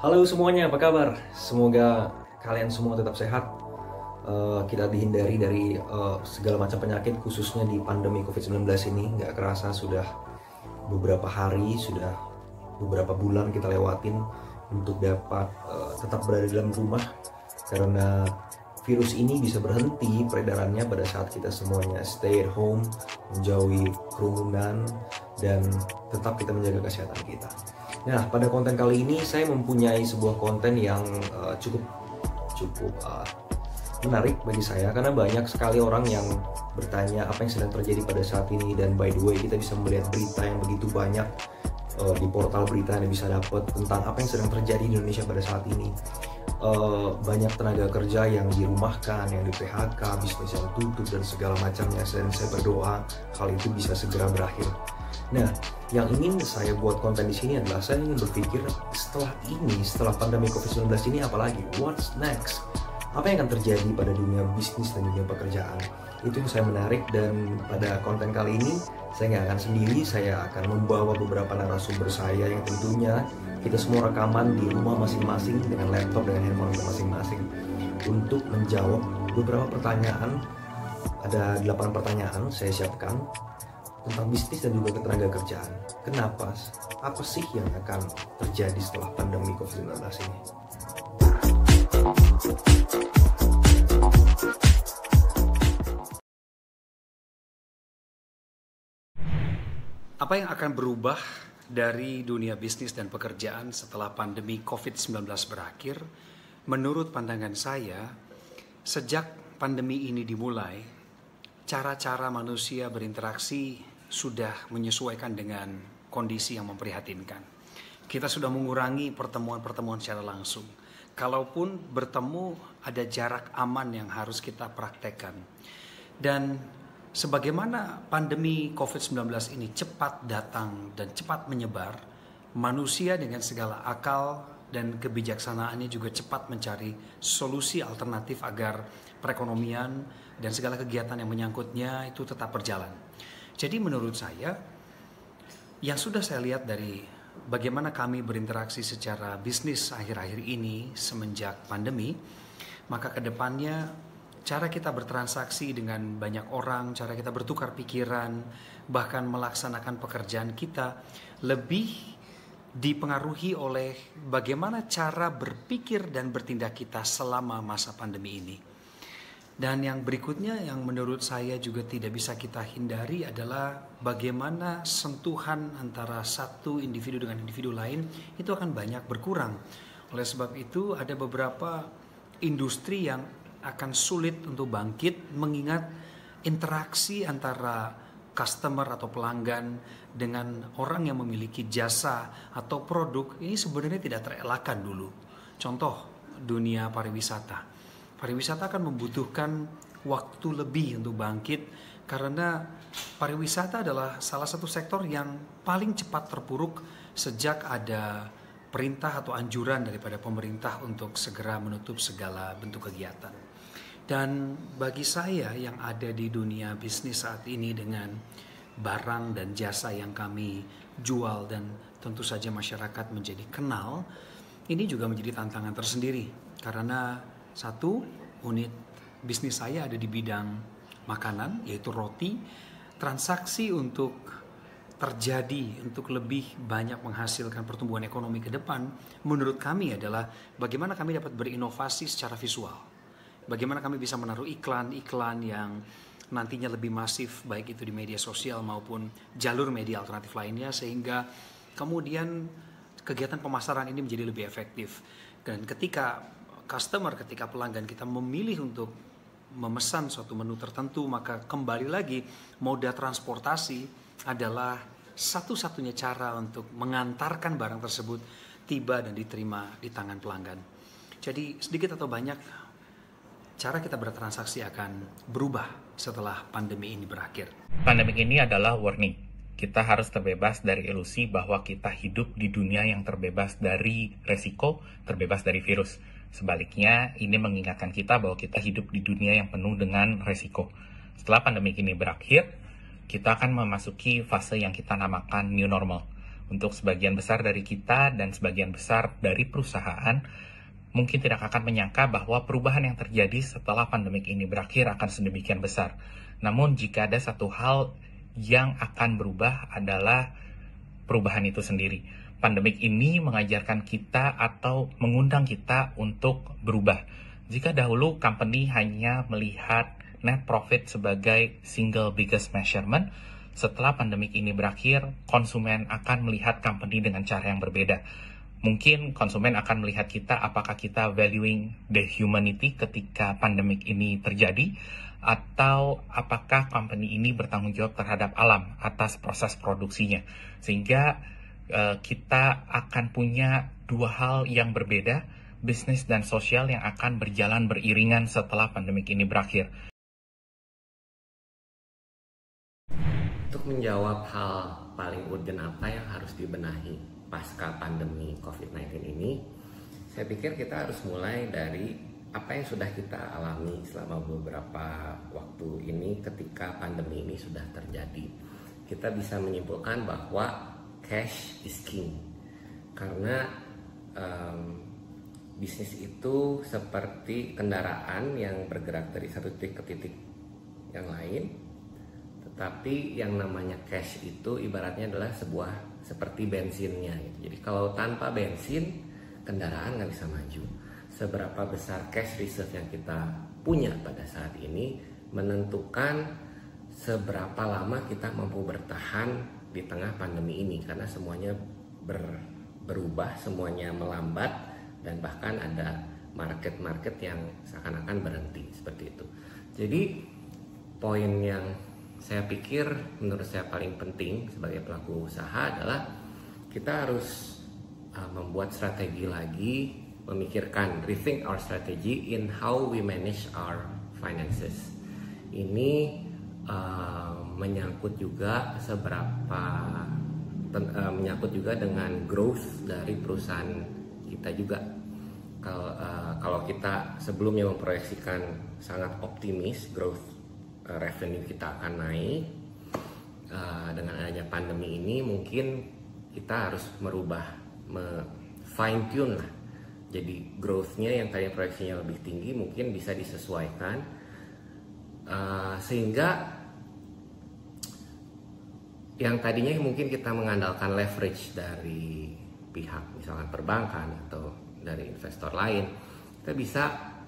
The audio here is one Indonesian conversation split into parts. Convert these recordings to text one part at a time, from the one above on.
Halo semuanya, apa kabar? Semoga kalian semua tetap sehat. Uh, kita dihindari dari uh, segala macam penyakit, khususnya di pandemi COVID-19 ini. Nggak kerasa sudah beberapa hari, sudah beberapa bulan kita lewatin untuk dapat uh, tetap berada dalam rumah karena virus ini bisa berhenti peredarannya pada saat kita semuanya stay at home, menjauhi kerumunan, dan tetap kita menjaga kesehatan kita. Nah, pada konten kali ini saya mempunyai sebuah konten yang uh, cukup cukup uh, menarik bagi saya karena banyak sekali orang yang bertanya apa yang sedang terjadi pada saat ini dan by the way kita bisa melihat berita yang begitu banyak uh, di portal berita yang bisa dapat tentang apa yang sedang terjadi di Indonesia pada saat ini. Uh, banyak tenaga kerja yang dirumahkan, yang di PHK, bisnis yang tutup dan segala macamnya. Dan saya berdoa hal itu bisa segera berakhir. Nah, yang ingin saya buat konten di sini adalah saya ingin berpikir setelah ini, setelah pandemi COVID-19 ini apalagi, what's next? Apa yang akan terjadi pada dunia bisnis dan dunia pekerjaan? Itu yang saya menarik dan pada konten kali ini saya nggak akan sendiri, saya akan membawa beberapa narasumber saya yang tentunya kita semua rekaman di rumah masing-masing dengan laptop dengan handphone masing-masing untuk menjawab beberapa pertanyaan ada 8 pertanyaan saya siapkan tentang bisnis dan juga ketenaga kerjaan. Kenapa? Apa sih yang akan terjadi setelah pandemi COVID-19 ini? Apa yang akan berubah dari dunia bisnis dan pekerjaan setelah pandemi COVID-19 berakhir, menurut pandangan saya, sejak pandemi ini dimulai, cara-cara manusia berinteraksi sudah menyesuaikan dengan kondisi yang memprihatinkan. Kita sudah mengurangi pertemuan-pertemuan secara langsung. Kalaupun bertemu, ada jarak aman yang harus kita praktekkan. Dan Sebagaimana pandemi COVID-19 ini cepat datang dan cepat menyebar, manusia dengan segala akal dan kebijaksanaannya juga cepat mencari solusi alternatif agar perekonomian dan segala kegiatan yang menyangkutnya itu tetap berjalan. Jadi menurut saya, yang sudah saya lihat dari bagaimana kami berinteraksi secara bisnis akhir-akhir ini semenjak pandemi, maka ke depannya cara kita bertransaksi dengan banyak orang, cara kita bertukar pikiran, bahkan melaksanakan pekerjaan kita lebih dipengaruhi oleh bagaimana cara berpikir dan bertindak kita selama masa pandemi ini. Dan yang berikutnya yang menurut saya juga tidak bisa kita hindari adalah bagaimana sentuhan antara satu individu dengan individu lain itu akan banyak berkurang. Oleh sebab itu ada beberapa industri yang akan sulit untuk bangkit mengingat interaksi antara customer atau pelanggan dengan orang yang memiliki jasa atau produk ini sebenarnya tidak terelakkan dulu. Contoh dunia pariwisata. Pariwisata akan membutuhkan waktu lebih untuk bangkit karena pariwisata adalah salah satu sektor yang paling cepat terpuruk sejak ada perintah atau anjuran daripada pemerintah untuk segera menutup segala bentuk kegiatan. Dan bagi saya yang ada di dunia bisnis saat ini dengan barang dan jasa yang kami jual dan tentu saja masyarakat menjadi kenal, ini juga menjadi tantangan tersendiri karena satu unit bisnis saya ada di bidang makanan yaitu roti, transaksi untuk terjadi untuk lebih banyak menghasilkan pertumbuhan ekonomi ke depan menurut kami adalah bagaimana kami dapat berinovasi secara visual. Bagaimana kami bisa menaruh iklan-iklan yang nantinya lebih masif baik itu di media sosial maupun jalur media alternatif lainnya sehingga kemudian kegiatan pemasaran ini menjadi lebih efektif. Dan ketika customer ketika pelanggan kita memilih untuk memesan suatu menu tertentu maka kembali lagi moda transportasi adalah satu-satunya cara untuk mengantarkan barang tersebut tiba dan diterima di tangan pelanggan. Jadi sedikit atau banyak cara kita bertransaksi akan berubah setelah pandemi ini berakhir. Pandemi ini adalah warning. Kita harus terbebas dari ilusi bahwa kita hidup di dunia yang terbebas dari resiko, terbebas dari virus. Sebaliknya, ini mengingatkan kita bahwa kita hidup di dunia yang penuh dengan resiko. Setelah pandemi ini berakhir, kita akan memasuki fase yang kita namakan new normal. Untuk sebagian besar dari kita dan sebagian besar dari perusahaan, mungkin tidak akan menyangka bahwa perubahan yang terjadi setelah pandemik ini berakhir akan sedemikian besar. Namun jika ada satu hal yang akan berubah adalah perubahan itu sendiri. Pandemik ini mengajarkan kita atau mengundang kita untuk berubah. Jika dahulu company hanya melihat net profit sebagai single biggest measurement, setelah pandemik ini berakhir, konsumen akan melihat company dengan cara yang berbeda. Mungkin konsumen akan melihat kita apakah kita valuing the humanity ketika pandemik ini terjadi, atau apakah company ini bertanggung jawab terhadap alam atas proses produksinya. Sehingga kita akan punya dua hal yang berbeda, bisnis dan sosial yang akan berjalan beriringan setelah pandemik ini berakhir. Untuk menjawab hal paling urgent apa yang harus dibenahi pasca pandemi COVID-19 ini, saya pikir kita harus mulai dari apa yang sudah kita alami selama beberapa waktu ini ketika pandemi ini sudah terjadi. Kita bisa menyimpulkan bahwa cash is king karena um, bisnis itu seperti kendaraan yang bergerak dari satu titik ke titik yang lain tapi yang namanya cash itu ibaratnya adalah sebuah seperti bensinnya gitu. Jadi kalau tanpa bensin kendaraan nggak bisa maju. Seberapa besar cash reserve yang kita punya pada saat ini menentukan seberapa lama kita mampu bertahan di tengah pandemi ini karena semuanya ber, berubah, semuanya melambat dan bahkan ada market-market yang seakan-akan berhenti seperti itu. Jadi poin yang saya pikir menurut saya paling penting sebagai pelaku usaha adalah kita harus uh, membuat strategi lagi, memikirkan rethink our strategy in how we manage our finances. Ini uh, menyangkut juga seberapa ten, uh, menyangkut juga dengan growth dari perusahaan kita juga. Kalau uh, kalau kita sebelumnya memproyeksikan sangat optimis growth Eh, revenue kita akan naik uh, dengan adanya pandemi ini mungkin kita harus merubah me fine tune lah jadi growthnya yang tadi proyeksinya lebih tinggi mungkin bisa disesuaikan uh, sehingga yang tadinya mungkin kita mengandalkan leverage dari pihak misalkan perbankan atau dari investor lain kita bisa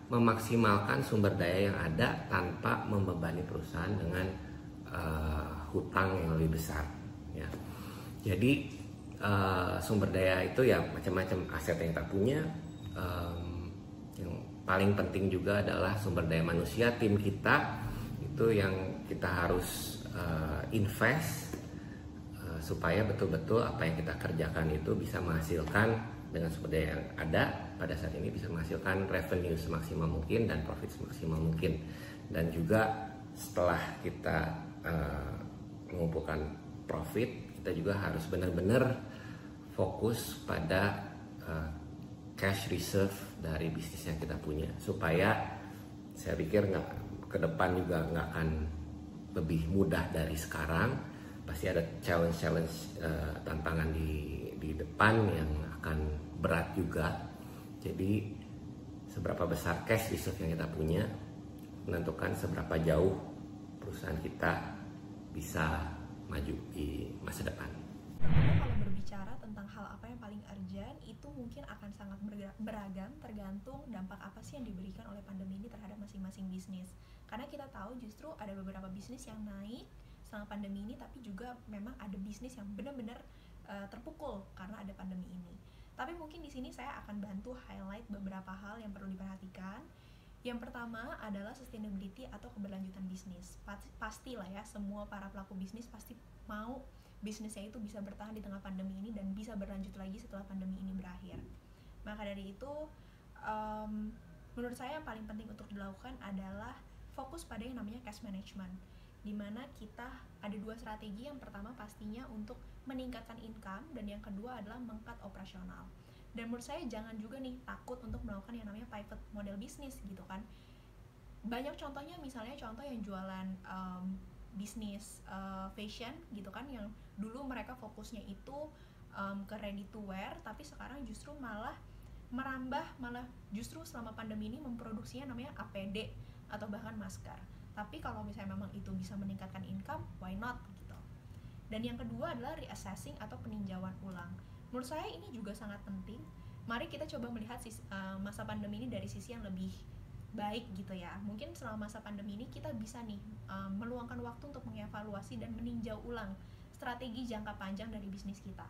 memaksimalkan sumber daya yang ada tanpa membebani perusahaan dengan uh, hutang yang lebih besar ya. Jadi uh, sumber daya itu ya macam-macam aset yang kita punya. Um, yang paling penting juga adalah sumber daya manusia tim kita itu yang kita harus uh, invest supaya betul-betul apa yang kita kerjakan itu bisa menghasilkan dengan sumber daya yang ada pada saat ini bisa menghasilkan revenue semaksimal mungkin dan profit semaksimal mungkin. Dan juga setelah kita uh, mengumpulkan profit kita juga harus benar-benar fokus pada uh, cash reserve dari bisnis yang kita punya. Supaya saya pikir nggak ke depan juga nggak akan lebih mudah dari sekarang pasti ada challenge-challenge uh, tantangan di di depan yang akan berat juga. Jadi seberapa besar cash reserve yang kita punya menentukan seberapa jauh perusahaan kita bisa maju di masa depan. Kalau berbicara tentang hal apa yang paling urgent itu mungkin akan sangat beragam tergantung dampak apa sih yang diberikan oleh pandemi ini terhadap masing-masing bisnis. Karena kita tahu justru ada beberapa bisnis yang naik selama pandemi ini tapi juga memang ada bisnis yang benar-benar uh, terpukul karena ada pandemi ini. Tapi mungkin di sini saya akan bantu highlight beberapa hal yang perlu diperhatikan. Yang pertama adalah sustainability atau keberlanjutan bisnis. Pastilah ya, semua para pelaku bisnis pasti mau bisnisnya itu bisa bertahan di tengah pandemi ini dan bisa berlanjut lagi setelah pandemi ini berakhir. Maka dari itu, um, menurut saya yang paling penting untuk dilakukan adalah fokus pada yang namanya cash management di mana kita ada dua strategi. Yang pertama pastinya untuk meningkatkan income dan yang kedua adalah mengkat operasional. Dan menurut saya jangan juga nih takut untuk melakukan yang namanya pivot model bisnis gitu kan. Banyak contohnya misalnya contoh yang jualan um, bisnis uh, fashion gitu kan yang dulu mereka fokusnya itu um, ke ready to wear tapi sekarang justru malah merambah malah justru selama pandemi ini memproduksinya namanya APD atau bahkan masker tapi kalau misalnya memang itu bisa meningkatkan income why not gitu. Dan yang kedua adalah reassessing atau peninjauan ulang. Menurut saya ini juga sangat penting. Mari kita coba melihat uh, masa pandemi ini dari sisi yang lebih baik gitu ya. Mungkin selama masa pandemi ini kita bisa nih um, meluangkan waktu untuk mengevaluasi dan meninjau ulang strategi jangka panjang dari bisnis kita.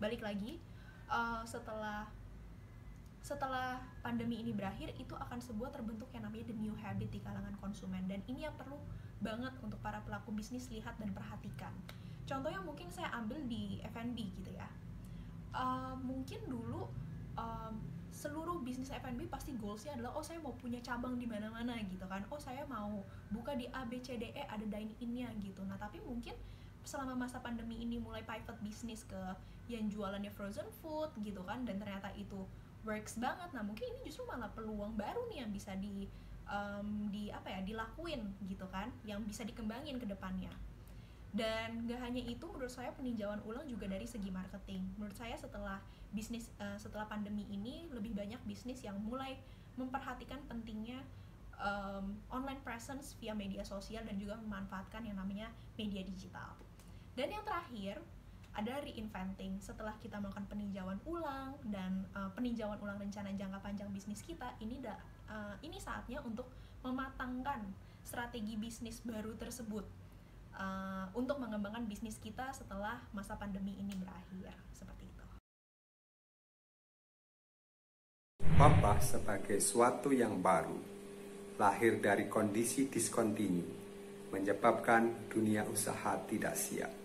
Balik lagi uh, setelah setelah pandemi ini berakhir itu akan sebuah terbentuk yang namanya the new habit di kalangan konsumen. Dan ini yang perlu banget untuk para pelaku bisnis lihat dan perhatikan. Contohnya mungkin saya ambil di F&B gitu ya. Uh, mungkin dulu um, seluruh bisnis F&B pasti goalsnya adalah oh saya mau punya cabang di mana-mana gitu kan. Oh saya mau buka di A B C D E ada dine innya gitu. Nah tapi mungkin selama masa pandemi ini mulai pivot bisnis ke yang jualannya frozen food gitu kan dan ternyata itu works banget. Nah mungkin ini justru malah peluang baru nih yang bisa di um, di apa ya dilakuin gitu kan yang bisa dikembangin ke depannya. Dan gak hanya itu menurut saya peninjauan ulang juga dari segi marketing. Menurut saya setelah bisnis uh, setelah pandemi ini lebih banyak bisnis yang mulai memperhatikan pentingnya um, online presence via media sosial dan juga memanfaatkan yang namanya media digital. Dan yang terakhir ada reinventing setelah kita melakukan peninjauan ulang dan uh, peninjauan ulang rencana jangka panjang bisnis kita ini da, uh, ini saatnya untuk mematangkan strategi bisnis baru tersebut uh, untuk mengembangkan bisnis kita setelah masa pandemi ini berakhir seperti itu. Wabah sebagai suatu yang baru lahir dari kondisi diskontinu menyebabkan dunia usaha tidak siap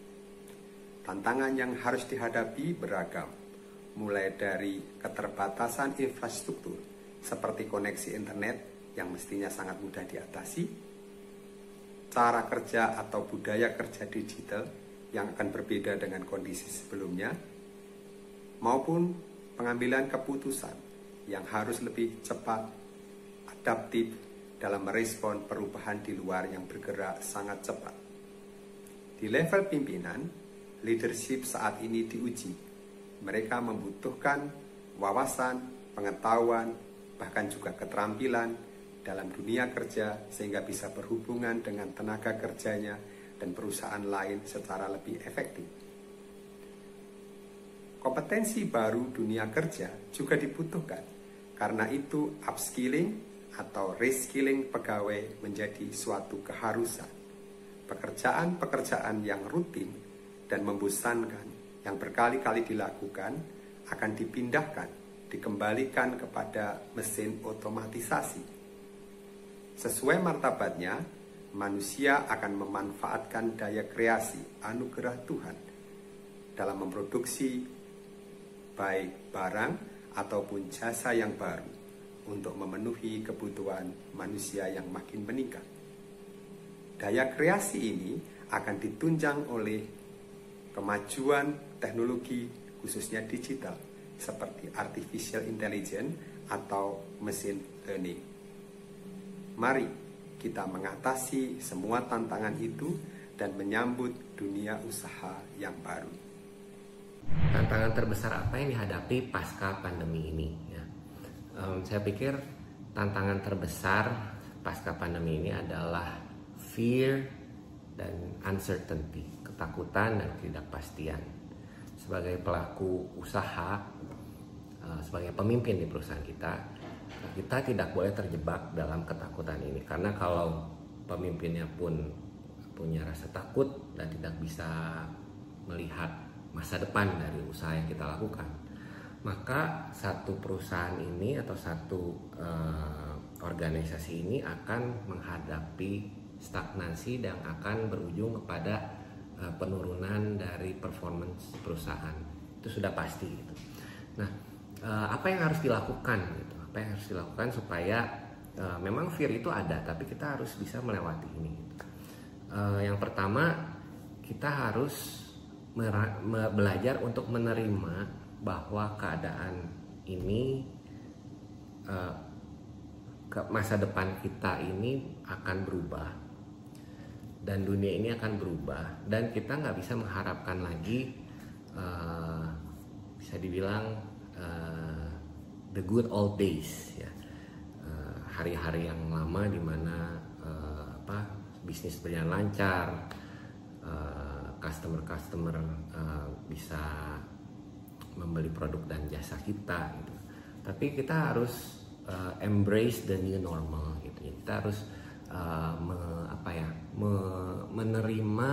Tantangan yang harus dihadapi beragam, mulai dari keterbatasan infrastruktur seperti koneksi internet yang mestinya sangat mudah diatasi, cara kerja atau budaya kerja digital yang akan berbeda dengan kondisi sebelumnya, maupun pengambilan keputusan yang harus lebih cepat, adaptif dalam merespon perubahan di luar yang bergerak sangat cepat. Di level pimpinan, leadership saat ini diuji. Mereka membutuhkan wawasan, pengetahuan, bahkan juga keterampilan dalam dunia kerja sehingga bisa berhubungan dengan tenaga kerjanya dan perusahaan lain secara lebih efektif. Kompetensi baru dunia kerja juga dibutuhkan. Karena itu upskilling atau reskilling pegawai menjadi suatu keharusan. Pekerjaan-pekerjaan yang rutin dan membosankan yang berkali-kali dilakukan akan dipindahkan, dikembalikan kepada mesin otomatisasi. Sesuai martabatnya, manusia akan memanfaatkan daya kreasi anugerah Tuhan dalam memproduksi baik barang ataupun jasa yang baru untuk memenuhi kebutuhan manusia yang makin meningkat. Daya kreasi ini akan ditunjang oleh kemajuan teknologi khususnya digital seperti artificial intelligence atau mesin learning. Mari kita mengatasi semua tantangan itu dan menyambut dunia usaha yang baru. Tantangan terbesar apa yang dihadapi pasca pandemi ini? Ya. Um, saya pikir tantangan terbesar pasca pandemi ini adalah fear dan uncertainty ketakutan dan ketidakpastian. Sebagai pelaku usaha, eh, sebagai pemimpin di perusahaan kita, kita tidak boleh terjebak dalam ketakutan ini karena kalau pemimpinnya pun punya rasa takut dan tidak bisa melihat masa depan dari usaha yang kita lakukan, maka satu perusahaan ini atau satu uh, organisasi ini akan menghadapi stagnasi dan akan berujung kepada uh, penurunan dari performance perusahaan itu sudah pasti gitu. Nah, uh, apa yang harus dilakukan gitu? Apa yang harus dilakukan supaya uh, memang fear itu ada, tapi kita harus bisa melewati ini. Gitu. Yang pertama kita harus belajar untuk menerima bahwa keadaan ini ke masa depan kita ini akan berubah dan dunia ini akan berubah dan kita nggak bisa mengharapkan lagi uh, bisa dibilang uh, the good old days ya hari-hari uh, yang lama di mana uh, apa bisnis berjalan lancar customer customer uh, bisa membeli produk dan jasa kita gitu. tapi kita harus uh, embrace the new normal gitu kita harus uh, me, apa ya me, menerima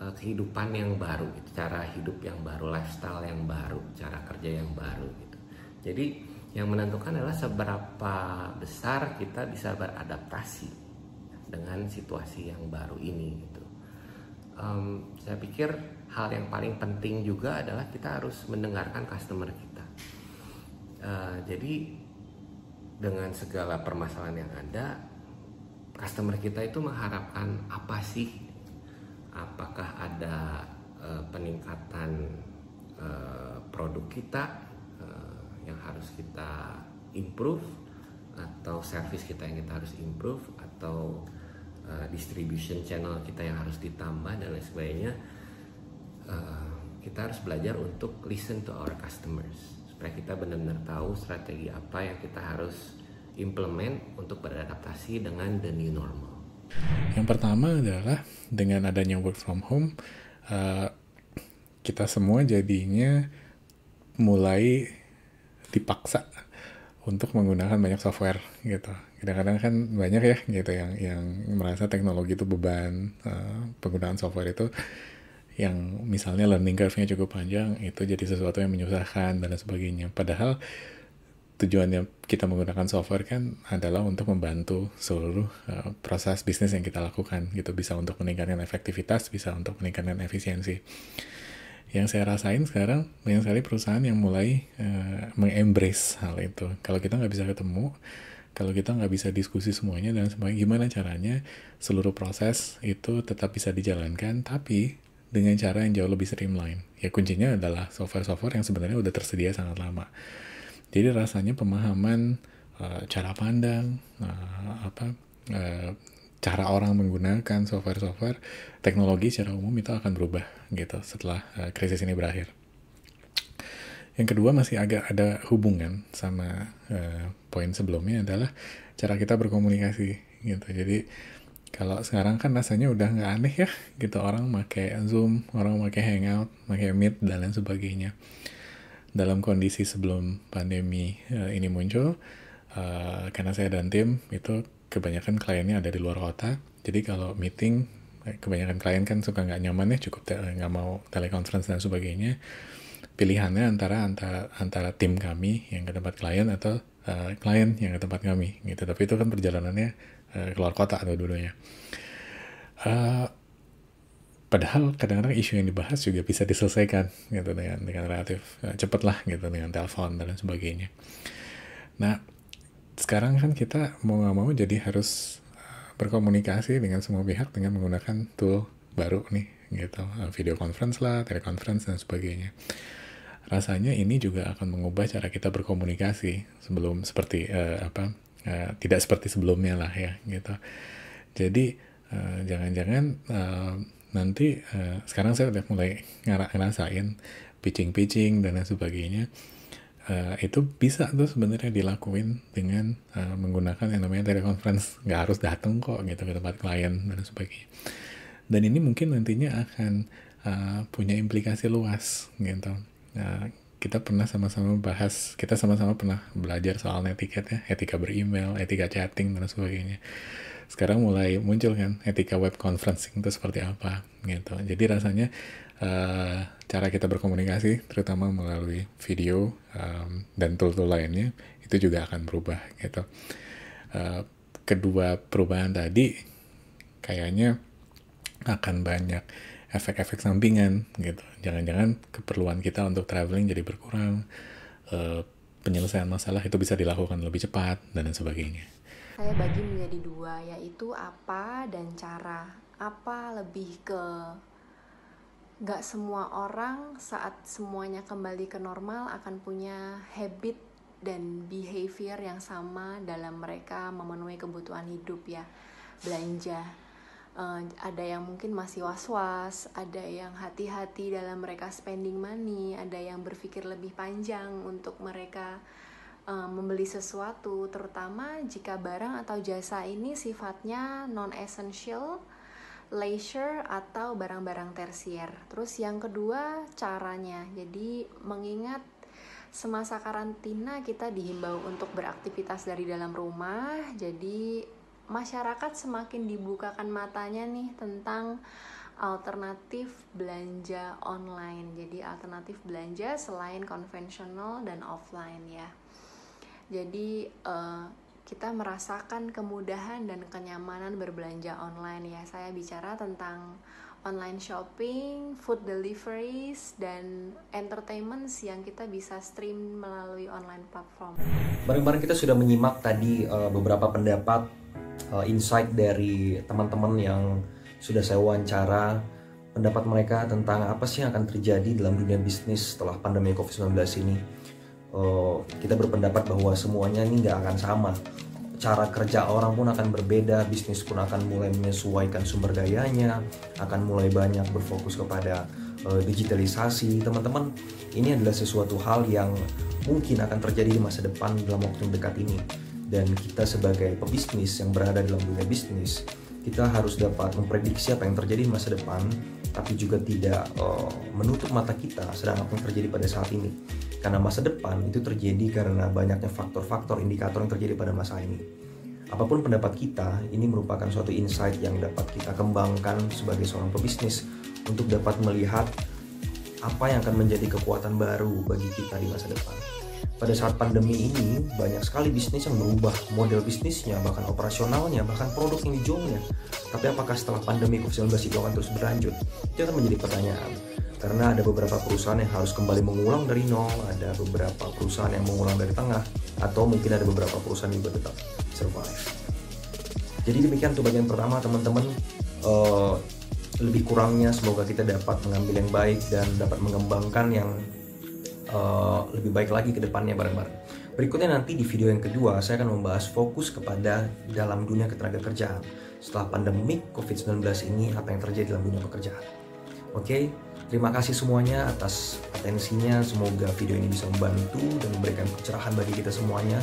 uh, kehidupan yang baru gitu cara hidup yang baru lifestyle yang baru cara kerja yang baru gitu jadi yang menentukan adalah seberapa besar kita bisa beradaptasi dengan situasi yang baru ini gitu um, saya pikir hal yang paling penting juga adalah kita harus mendengarkan customer kita. Uh, jadi dengan segala permasalahan yang ada, customer kita itu mengharapkan apa sih? Apakah ada uh, peningkatan uh, produk kita uh, yang harus kita improve? Atau service kita yang kita harus improve? Atau uh, distribution channel kita yang harus ditambah dan lain sebagainya? Uh, kita harus belajar untuk listen to our customers. Supaya kita benar-benar tahu strategi apa yang kita harus implement untuk beradaptasi dengan the new normal. Yang pertama adalah dengan adanya work from home, uh, kita semua jadinya mulai dipaksa untuk menggunakan banyak software gitu. Kadang-kadang kan banyak ya gitu yang yang merasa teknologi itu beban uh, penggunaan software itu yang misalnya learning curve-nya cukup panjang itu jadi sesuatu yang menyusahkan dan sebagainya. Padahal tujuannya kita menggunakan software kan adalah untuk membantu seluruh uh, proses bisnis yang kita lakukan gitu bisa untuk meningkatkan efektivitas, bisa untuk meningkatkan efisiensi yang saya rasain sekarang banyak sekali perusahaan yang mulai uh, mengembrace hal itu. Kalau kita nggak bisa ketemu, kalau kita nggak bisa diskusi semuanya dan sebagainya, gimana caranya seluruh proses itu tetap bisa dijalankan, tapi dengan cara yang jauh lebih streamline. Ya kuncinya adalah software-software yang sebenarnya udah tersedia sangat lama. Jadi rasanya pemahaman uh, cara pandang, uh, apa uh, cara orang menggunakan software-software teknologi secara umum itu akan berubah gitu setelah uh, krisis ini berakhir. Yang kedua masih agak ada hubungan sama uh, poin sebelumnya adalah cara kita berkomunikasi gitu. Jadi kalau sekarang kan rasanya udah nggak aneh ya gitu orang pakai Zoom, orang pakai Hangout, pakai Meet dan lain sebagainya. Dalam kondisi sebelum pandemi uh, ini muncul, uh, karena saya dan tim itu kebanyakan kliennya ada di luar kota. Jadi kalau meeting eh, kebanyakan klien kan suka nggak nyaman ya cukup nggak mau teleconference dan sebagainya. Pilihannya antara antara antara tim kami yang ke tempat klien atau uh, klien yang ke tempat kami gitu. Tapi itu kan perjalanannya uh, keluar kota atau dulunya. Uh, padahal kadang-kadang isu yang dibahas juga bisa diselesaikan gitu dengan dengan relatif uh, cepat lah gitu dengan telepon dan sebagainya. Nah sekarang kan kita mau nggak mau jadi harus uh, berkomunikasi dengan semua pihak dengan menggunakan tool baru nih gitu. Uh, video conference lah teleconference dan sebagainya. Rasanya ini juga akan mengubah cara kita berkomunikasi sebelum seperti uh, apa uh, tidak seperti sebelumnya lah ya gitu. Jadi jangan-jangan uh, uh, nanti uh, sekarang saya udah mulai ngerasain pitching-pitching dan lain sebagainya. Uh, itu bisa tuh sebenarnya dilakuin dengan uh, menggunakan yang namanya teleconference. Nggak harus datang kok gitu ke tempat klien dan sebagainya. Dan ini mungkin nantinya akan uh, punya implikasi luas gitu. Uh, kita pernah sama-sama bahas kita sama-sama pernah belajar soal etiket ya etika beremail etika chatting dan sebagainya sekarang mulai muncul kan etika web conferencing itu seperti apa gitu. Jadi rasanya uh, cara kita berkomunikasi terutama melalui video um, dan tool-tool lainnya itu juga akan berubah gitu. Uh, kedua perubahan tadi kayaknya akan banyak efek-efek sampingan gitu. Jangan-jangan keperluan kita untuk traveling jadi berkurang uh, penyelesaian masalah itu bisa dilakukan lebih cepat dan sebagainya saya bagi menjadi dua yaitu apa dan cara. Apa lebih ke gak semua orang saat semuanya kembali ke normal akan punya habit dan behavior yang sama dalam mereka memenuhi kebutuhan hidup ya. Belanja. Uh, ada yang mungkin masih was-was, ada yang hati-hati dalam mereka spending money, ada yang berpikir lebih panjang untuk mereka uh, membeli sesuatu, terutama jika barang atau jasa ini sifatnya non essential, leisure atau barang-barang tersier. Terus yang kedua caranya, jadi mengingat semasa karantina kita dihimbau untuk beraktivitas dari dalam rumah jadi masyarakat semakin dibukakan matanya nih tentang alternatif belanja online. Jadi alternatif belanja selain konvensional dan offline ya jadi uh, kita merasakan kemudahan dan kenyamanan berbelanja online ya saya bicara tentang online shopping, food deliveries, dan entertainment yang kita bisa stream melalui online platform. Bareng-bareng kita sudah menyimak tadi uh, beberapa pendapat uh, insight dari teman-teman yang sudah saya wawancara pendapat mereka tentang apa sih yang akan terjadi dalam dunia bisnis setelah pandemi COVID-19 ini. Uh, kita berpendapat bahwa semuanya ini nggak akan sama cara kerja orang pun akan berbeda, bisnis pun akan mulai menyesuaikan sumber dayanya, akan mulai banyak berfokus kepada uh, digitalisasi. Teman-teman, ini adalah sesuatu hal yang mungkin akan terjadi di masa depan dalam waktu yang dekat ini. Dan kita sebagai pebisnis yang berada dalam dunia bisnis, kita harus dapat memprediksi apa yang terjadi di masa depan, tapi juga tidak uh, menutup mata kita sedang apa yang terjadi pada saat ini karena masa depan itu terjadi karena banyaknya faktor-faktor indikator yang terjadi pada masa ini. Apa pun pendapat kita, ini merupakan suatu insight yang dapat kita kembangkan sebagai seorang pebisnis untuk dapat melihat apa yang akan menjadi kekuatan baru bagi kita di masa depan. Pada saat pandemi ini, banyak sekali bisnis yang berubah model bisnisnya, bahkan operasionalnya, bahkan produk yang dijualnya. Tapi apakah setelah pandemi COVID-19 itu akan terus berlanjut? Itu akan menjadi pertanyaan karena ada beberapa perusahaan yang harus kembali mengulang dari nol, ada beberapa perusahaan yang mengulang dari tengah, atau mungkin ada beberapa perusahaan juga tetap survive. Jadi demikian untuk bagian pertama teman-teman. Uh, lebih kurangnya semoga kita dapat mengambil yang baik dan dapat mengembangkan yang uh, lebih baik lagi ke depannya bareng-bareng. Berikutnya nanti di video yang kedua saya akan membahas fokus kepada dalam dunia ketenaga kerjaan. Setelah pandemi COVID-19 ini apa yang terjadi dalam dunia pekerjaan. Oke? Terima kasih semuanya atas atensinya. Semoga video ini bisa membantu dan memberikan pencerahan bagi kita semuanya.